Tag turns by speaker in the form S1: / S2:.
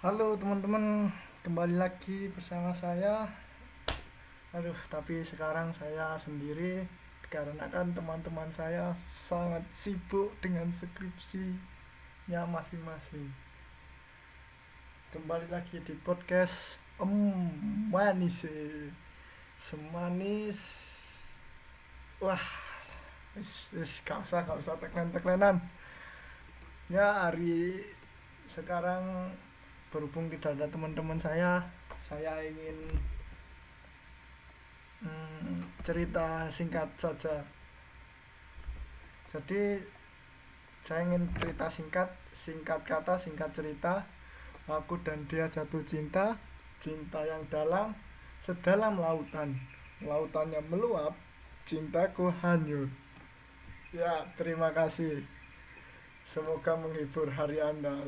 S1: Halo teman-teman, kembali lagi bersama saya. Aduh, tapi sekarang saya sendiri karena kan teman-teman saya sangat sibuk dengan skripsinya masing-masing. Kembali lagi di podcast Om Manis. Semanis. Wah, wis wis gak usah gak usah teklen-teklenan. Ya hari sekarang berhubung tidak ada teman-teman saya saya ingin hmm, cerita singkat saja. Jadi saya ingin cerita singkat singkat kata singkat cerita. Aku dan dia jatuh cinta cinta yang dalam sedalam lautan. Lautannya meluap cintaku hanyut. Ya terima kasih. Semoga menghibur hari anda